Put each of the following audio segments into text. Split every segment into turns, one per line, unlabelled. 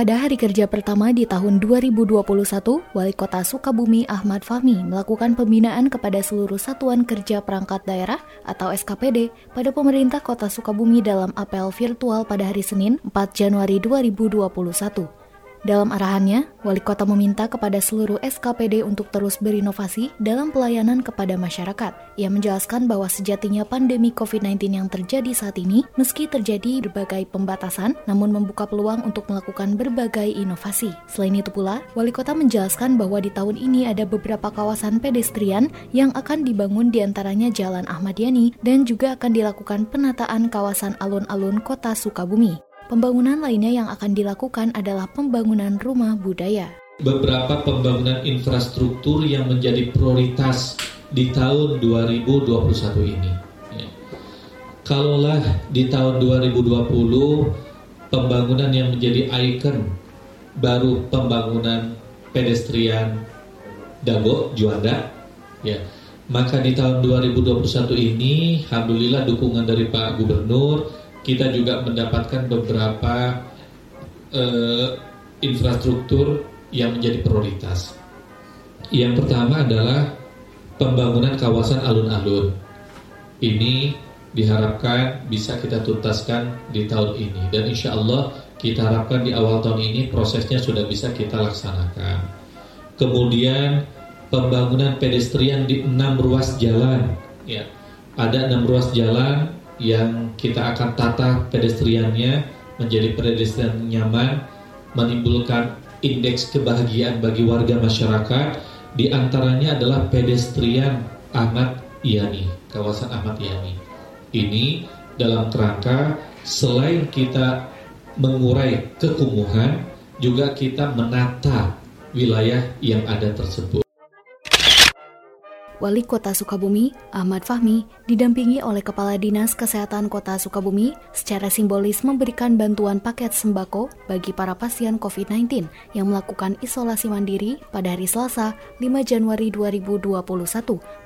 Pada hari kerja pertama di tahun 2021, Wali Kota Sukabumi Ahmad Fahmi melakukan pembinaan kepada seluruh satuan kerja perangkat daerah atau SKPD pada pemerintah Kota Sukabumi dalam apel virtual pada hari Senin 4 Januari 2021. Dalam arahannya, wali kota meminta kepada seluruh SKPD untuk terus berinovasi dalam pelayanan kepada masyarakat. Ia menjelaskan bahwa sejatinya pandemi COVID-19 yang terjadi saat ini, meski terjadi berbagai pembatasan, namun membuka peluang untuk melakukan berbagai inovasi. Selain itu pula, wali kota menjelaskan bahwa di tahun ini ada beberapa kawasan pedestrian yang akan dibangun di antaranya Jalan Ahmad Yani dan juga akan dilakukan penataan kawasan alun-alun kota Sukabumi. Pembangunan lainnya yang akan dilakukan adalah pembangunan rumah budaya.
Beberapa pembangunan infrastruktur yang menjadi prioritas di tahun 2021 ini. Ya. Kalaulah di tahun 2020 pembangunan yang menjadi ikon baru pembangunan pedestrian Dago Juanda, ya maka di tahun 2021 ini, alhamdulillah dukungan dari Pak Gubernur kita juga mendapatkan beberapa uh, infrastruktur yang menjadi prioritas. Yang pertama adalah pembangunan kawasan alun-alun. Ini diharapkan bisa kita tuntaskan di tahun ini dan insya Allah kita harapkan di awal tahun ini prosesnya sudah bisa kita laksanakan. Kemudian pembangunan pedestrian di enam ruas jalan, ya ada enam ruas jalan yang kita akan tata pedestriannya menjadi pedestrian nyaman, menimbulkan indeks kebahagiaan bagi warga masyarakat. Di antaranya adalah pedestrian Ahmad Yani, kawasan Ahmad Yani. Ini dalam kerangka selain kita mengurai kekumuhan, juga kita menata wilayah yang ada tersebut.
Wali Kota Sukabumi, Ahmad Fahmi, didampingi oleh Kepala Dinas Kesehatan Kota Sukabumi, secara simbolis memberikan bantuan paket sembako bagi para pasien COVID-19 yang melakukan isolasi mandiri pada hari Selasa 5 Januari 2021,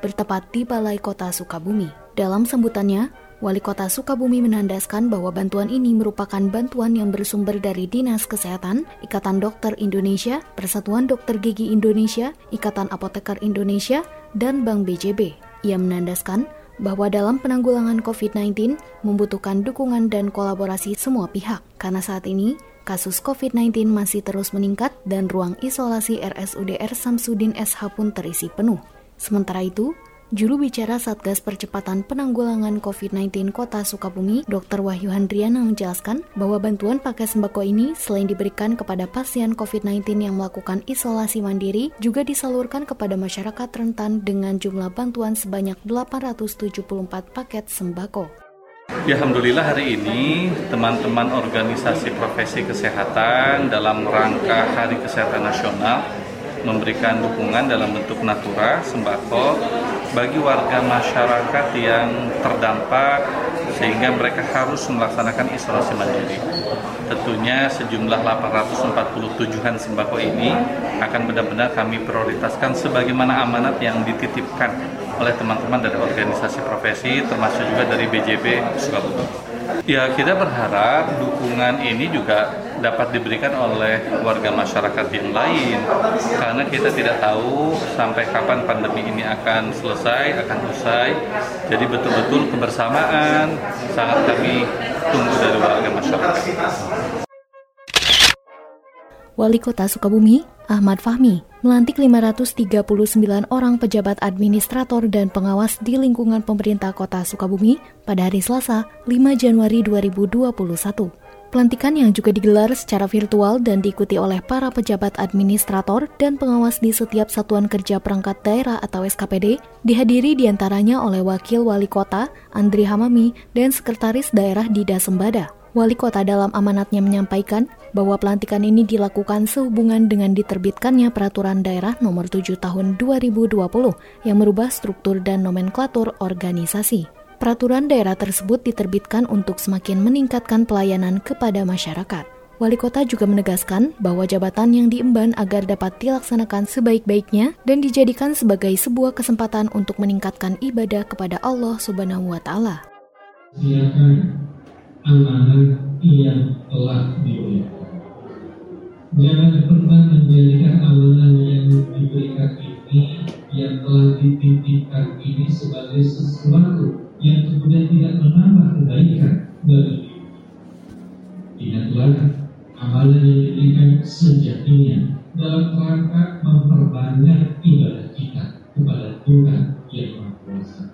bertepat di Balai Kota Sukabumi. Dalam sambutannya, Wali Kota Sukabumi menandaskan bahwa bantuan ini merupakan bantuan yang bersumber dari Dinas Kesehatan, Ikatan Dokter Indonesia, Persatuan Dokter Gigi Indonesia, Ikatan Apoteker Indonesia, dan Bank BJB. Ia menandaskan bahwa dalam penanggulangan COVID-19 membutuhkan dukungan dan kolaborasi semua pihak, karena saat ini kasus COVID-19 masih terus meningkat dan ruang isolasi RSUD R Samsudin SH pun terisi penuh. Sementara itu, Juru bicara Satgas Percepatan Penanggulangan COVID-19 Kota Sukabumi, Dr. Wahyu Handriana menjelaskan bahwa bantuan pakai sembako ini selain diberikan kepada pasien COVID-19 yang melakukan isolasi mandiri, juga disalurkan kepada masyarakat rentan dengan jumlah bantuan sebanyak 874 paket sembako.
Ya, Alhamdulillah hari ini teman-teman organisasi profesi kesehatan dalam rangka Hari Kesehatan Nasional memberikan dukungan dalam bentuk natura sembako bagi warga masyarakat yang terdampak sehingga mereka harus melaksanakan isolasi mandiri. Tentunya sejumlah 847-an sembako ini akan benar-benar kami prioritaskan sebagaimana amanat yang dititipkan oleh teman-teman dari organisasi profesi termasuk juga dari BJB Sukabumi. Ya kita berharap dukungan ini juga dapat diberikan oleh warga masyarakat yang lain karena kita tidak tahu sampai kapan pandemi ini akan selesai, akan usai. Jadi betul-betul kebersamaan sangat kami tunggu dari warga masyarakat.
Wali Kota Sukabumi, Ahmad Fahmi, melantik 539 orang pejabat administrator dan pengawas di lingkungan pemerintah Kota Sukabumi pada hari Selasa, 5 Januari 2021. Pelantikan yang juga digelar secara virtual dan diikuti oleh para pejabat administrator dan pengawas di setiap satuan kerja perangkat daerah atau SKPD dihadiri di antaranya oleh Wakil Wali Kota, Andri Hamami, dan Sekretaris Daerah Dida Sembada. Wali Kota dalam amanatnya menyampaikan bahwa pelantikan ini dilakukan sehubungan dengan diterbitkannya Peraturan Daerah Nomor 7 Tahun 2020 yang merubah struktur dan nomenklatur organisasi. Peraturan daerah tersebut diterbitkan untuk semakin meningkatkan pelayanan kepada masyarakat. Wali kota juga menegaskan bahwa jabatan yang diemban agar dapat dilaksanakan sebaik-baiknya dan dijadikan sebagai sebuah kesempatan untuk meningkatkan ibadah kepada Allah Subhanahu wa taala.
Silakan amanah yang telah diberikan. Jangan pernah menjadikan amanah yang diberikan ini yang telah dititipkan ini sebagai sesuatu yang kemudian tidak menambah kebaikan bagi diri. Ingatlah amalan yang diberikan sejatinya dalam rangka memperbanyak ibadah kita kepada Tuhan yang Maha Kuasa.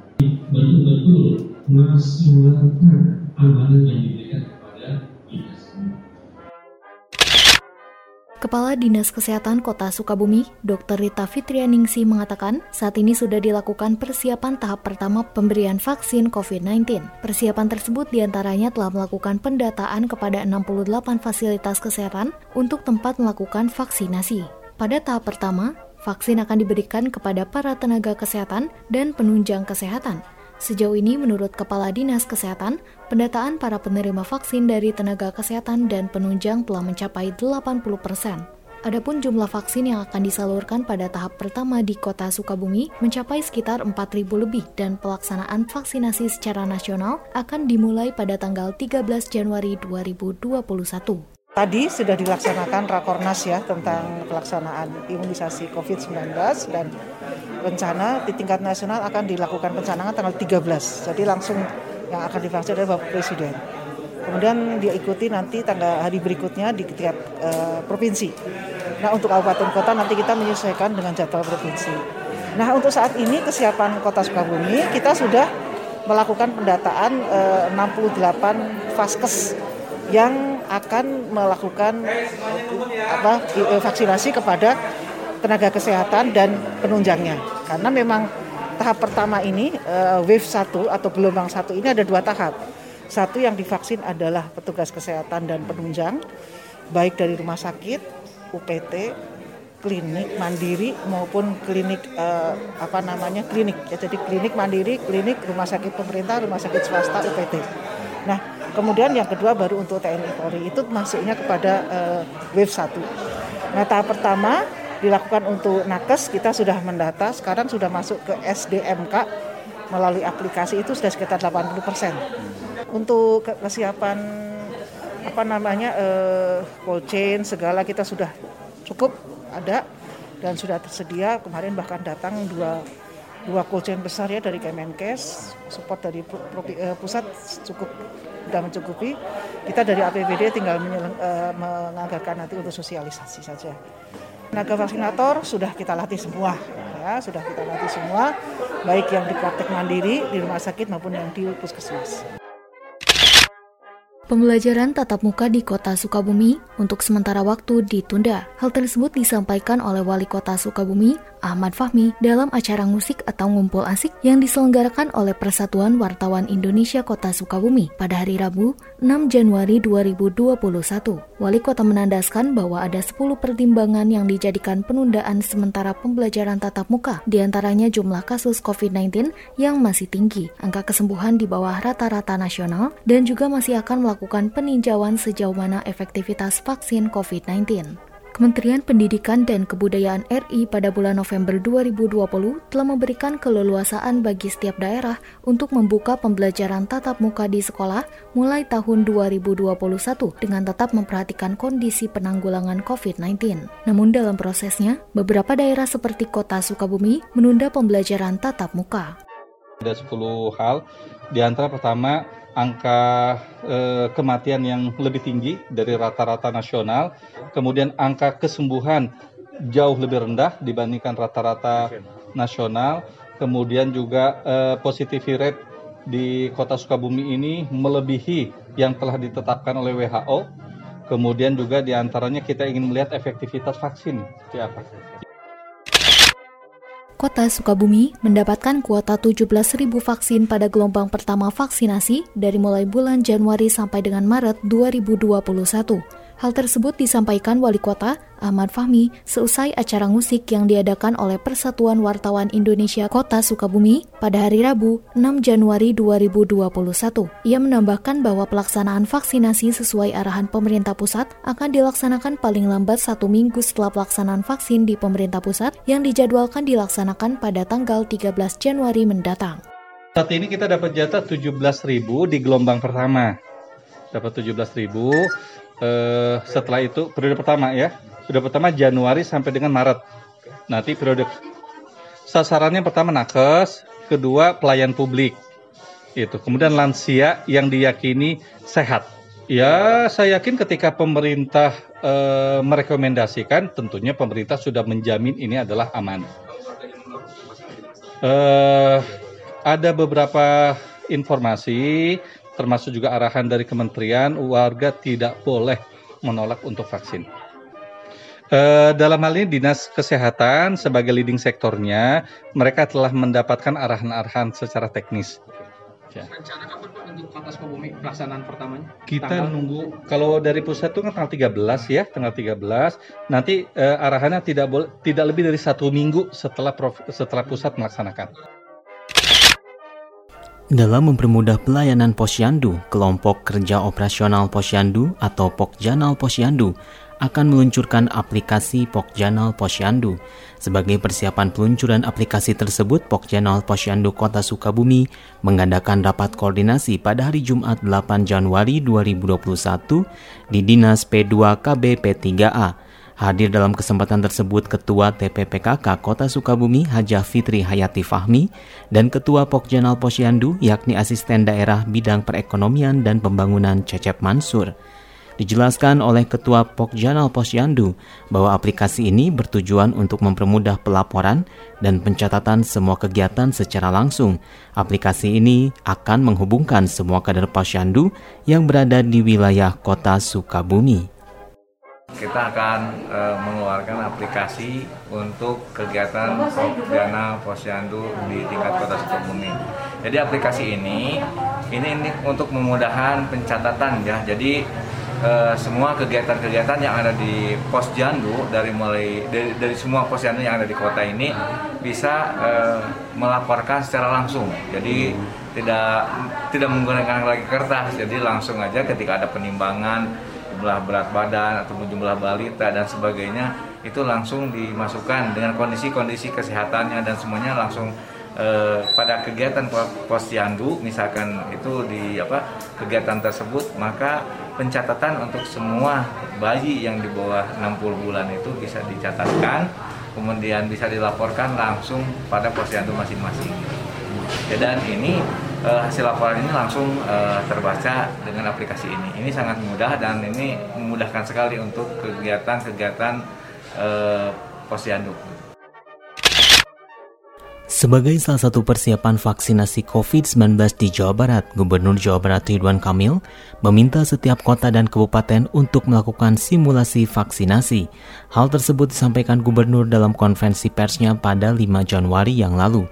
Betul-betul maksimalkan amalan yang diberikan kepada kita.
Kepala Dinas Kesehatan Kota Sukabumi, Dr. Rita Fitrianingsi mengatakan, saat ini sudah dilakukan persiapan tahap pertama pemberian vaksin COVID-19. Persiapan tersebut di antaranya telah melakukan pendataan kepada 68 fasilitas kesehatan untuk tempat melakukan vaksinasi. Pada tahap pertama, vaksin akan diberikan kepada para tenaga kesehatan dan penunjang kesehatan, Sejauh ini, menurut Kepala Dinas Kesehatan, pendataan para penerima vaksin dari tenaga kesehatan dan penunjang telah mencapai 80 persen. Adapun jumlah vaksin yang akan disalurkan pada tahap pertama di kota Sukabumi mencapai sekitar 4.000 lebih dan pelaksanaan vaksinasi secara nasional akan dimulai pada tanggal 13 Januari 2021.
Tadi sudah dilaksanakan rakornas ya tentang pelaksanaan imunisasi COVID-19 dan rencana di tingkat nasional akan dilakukan pencanangan tanggal 13. Jadi langsung yang akan divaksin adalah Bapak Presiden. Kemudian diikuti nanti tanggal hari berikutnya di tiap uh, provinsi. Nah untuk kabupaten kota nanti kita menyesuaikan dengan jadwal provinsi. Nah untuk saat ini kesiapan kota Sukabumi kita sudah melakukan pendataan uh, 68 vaskes yang akan melakukan apa vaksinasi kepada tenaga kesehatan dan penunjangnya. Karena memang tahap pertama ini uh, wave 1 atau gelombang satu ini ada dua tahap. Satu yang divaksin adalah petugas kesehatan dan penunjang, baik dari rumah sakit, UPT, klinik mandiri maupun klinik uh, apa namanya klinik ya jadi klinik mandiri klinik rumah sakit pemerintah rumah sakit swasta UPT kemudian yang kedua baru untuk TNI Polri. Itu masuknya kepada uh, wave 1 nah tahap pertama dilakukan untuk nakes kita sudah mendata sekarang sudah masuk ke SDMK melalui aplikasi itu sudah sekitar 80 persen. Untuk kesiapan apa namanya eh, cold chain segala kita sudah cukup ada dan sudah tersedia. Kemarin bahkan datang dua dua chain besar ya dari Kemenkes support dari eh, pusat cukup sudah mencukupi kita dari APBD tinggal eh, menganggarkan nanti untuk sosialisasi saja. Tenaga vaksinator sudah kita latih semua, ya sudah kita latih semua, baik yang di praktek mandiri di rumah sakit maupun yang di puskesmas.
Pembelajaran tatap muka di kota Sukabumi untuk sementara waktu ditunda. Hal tersebut disampaikan oleh Wali Kota Sukabumi, Ahmad Fahmi, dalam acara musik atau ngumpul asik yang diselenggarakan oleh Persatuan Wartawan Indonesia Kota Sukabumi pada hari Rabu, 6 Januari 2021. Wali Kota menandaskan bahwa ada 10 pertimbangan yang dijadikan penundaan sementara pembelajaran tatap muka, di antaranya jumlah kasus COVID-19 yang masih tinggi, angka kesembuhan di bawah rata-rata nasional, dan juga masih akan melakukan melakukan peninjauan sejauh mana efektivitas vaksin COVID-19. Kementerian Pendidikan dan Kebudayaan RI pada bulan November 2020 telah memberikan keleluasaan bagi setiap daerah untuk membuka pembelajaran tatap muka di sekolah mulai tahun 2021 dengan tetap memperhatikan kondisi penanggulangan COVID-19. Namun dalam prosesnya, beberapa daerah seperti kota Sukabumi menunda pembelajaran tatap muka.
Ada 10 hal, di antara pertama angka eh, kematian yang lebih tinggi dari rata-rata nasional, kemudian angka kesembuhan jauh lebih rendah dibandingkan rata-rata nasional, kemudian juga eh, positivity rate di kota Sukabumi ini melebihi yang telah ditetapkan oleh WHO. Kemudian juga di antaranya kita ingin melihat efektivitas vaksin seperti apa.
Kota Sukabumi mendapatkan kuota 17.000 vaksin pada gelombang pertama vaksinasi dari mulai bulan Januari sampai dengan Maret 2021.
Hal tersebut disampaikan Wali Kota Ahmad Fahmi seusai acara musik yang diadakan oleh Persatuan Wartawan Indonesia Kota Sukabumi pada hari Rabu 6 Januari 2021. Ia menambahkan bahwa pelaksanaan vaksinasi sesuai arahan pemerintah pusat akan dilaksanakan paling lambat satu minggu setelah pelaksanaan vaksin di pemerintah pusat yang dijadwalkan dilaksanakan pada tanggal 13 Januari mendatang.
Saat ini kita dapat jatah 17.000 di gelombang pertama. Dapat 17.000 eh, setelah itu periode pertama ya. Periode pertama Januari sampai dengan Maret. Nanti periode sasarannya pertama nakes kedua pelayan publik. Itu. Kemudian lansia yang diyakini sehat. Ya saya yakin ketika pemerintah eh, merekomendasikan tentunya pemerintah sudah menjamin ini adalah aman. Eh, ada beberapa informasi termasuk juga arahan dari kementerian, warga tidak boleh menolak untuk vaksin. Uh, dalam hal ini dinas kesehatan sebagai leading sektornya mereka telah mendapatkan arahan-arahan secara teknis. Ya. Rencana kapan Pak untuk Kota Sukabumi pelaksanaan pertamanya? Kita tanggal? nunggu kalau dari pusat itu kan tanggal 13 ya, tanggal 13. Nanti uh, arahannya tidak boleh tidak lebih dari satu minggu setelah prof, setelah pusat melaksanakan.
Dalam mempermudah pelayanan posyandu, kelompok kerja operasional posyandu atau Pokjanal Posyandu akan meluncurkan aplikasi Pokjanal Posyandu. Sebagai persiapan peluncuran aplikasi tersebut, Pokjanal Posyandu Kota Sukabumi mengadakan rapat koordinasi pada hari Jumat 8 Januari 2021 di Dinas P2 KB P3A Hadir dalam kesempatan tersebut Ketua TPPKK Kota Sukabumi Hajah Fitri Hayati Fahmi dan Ketua Pokjanal Posyandu yakni Asisten Daerah Bidang Perekonomian dan Pembangunan Cecep Mansur. Dijelaskan oleh Ketua Pokjanal Posyandu bahwa aplikasi ini bertujuan untuk mempermudah pelaporan dan pencatatan semua kegiatan secara langsung. Aplikasi ini akan menghubungkan semua kader posyandu yang berada di wilayah kota Sukabumi
kita akan e, mengeluarkan aplikasi untuk kegiatan Dana Posyandu di tingkat Kota Sukabumi. Jadi aplikasi ini ini, ini untuk memudahkan pencatatan ya. Jadi e, semua kegiatan-kegiatan yang ada di Posyandu dari mulai dari, dari semua Posyandu yang ada di kota ini bisa e, melaporkan secara langsung. Jadi tidak tidak menggunakan lagi kertas. Jadi langsung aja ketika ada penimbangan jumlah berat badan atau jumlah balita dan sebagainya itu langsung dimasukkan dengan kondisi-kondisi kesehatannya dan semuanya langsung eh, pada kegiatan posyandu misalkan itu di apa kegiatan tersebut maka pencatatan untuk semua bayi yang di bawah 60 bulan itu bisa dicatatkan kemudian bisa dilaporkan langsung pada posyandu masing-masing. Dan ini uh, hasil laporan ini langsung uh, terbaca dengan aplikasi ini. Ini sangat mudah dan ini memudahkan sekali untuk kegiatan-kegiatan uh, posyandu.
Sebagai salah satu persiapan vaksinasi COVID-19 di Jawa Barat, Gubernur Jawa Barat Ridwan Kamil meminta setiap kota dan kabupaten untuk melakukan simulasi vaksinasi. Hal tersebut disampaikan Gubernur dalam konferensi persnya pada 5 Januari yang lalu.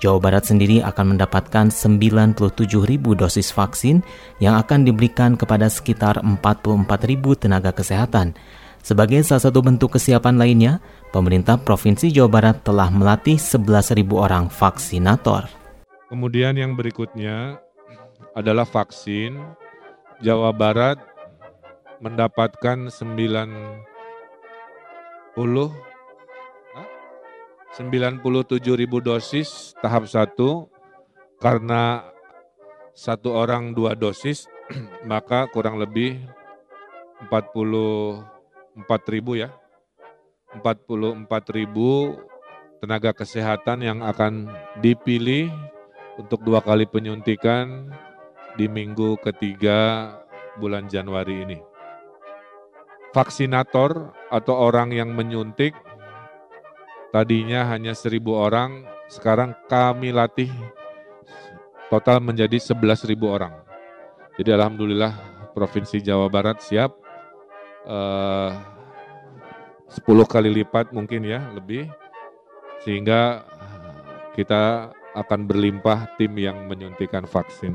Jawa Barat sendiri akan mendapatkan 97 ribu dosis vaksin yang akan diberikan kepada sekitar 44 ribu tenaga kesehatan. Sebagai salah satu bentuk kesiapan lainnya, pemerintah Provinsi Jawa Barat telah melatih 11 ribu orang vaksinator.
Kemudian yang berikutnya adalah vaksin. Jawa Barat mendapatkan 90 97 ribu dosis tahap 1 karena satu orang dua dosis maka kurang lebih 44 ribu ya 44 ribu tenaga kesehatan yang akan dipilih untuk dua kali penyuntikan di minggu ketiga bulan Januari ini. Vaksinator atau orang yang menyuntik Tadinya hanya seribu orang, sekarang kami latih total menjadi sebelas ribu orang. Jadi Alhamdulillah Provinsi Jawa Barat siap eh, 10 kali lipat mungkin ya lebih sehingga kita akan berlimpah tim yang menyuntikan vaksin.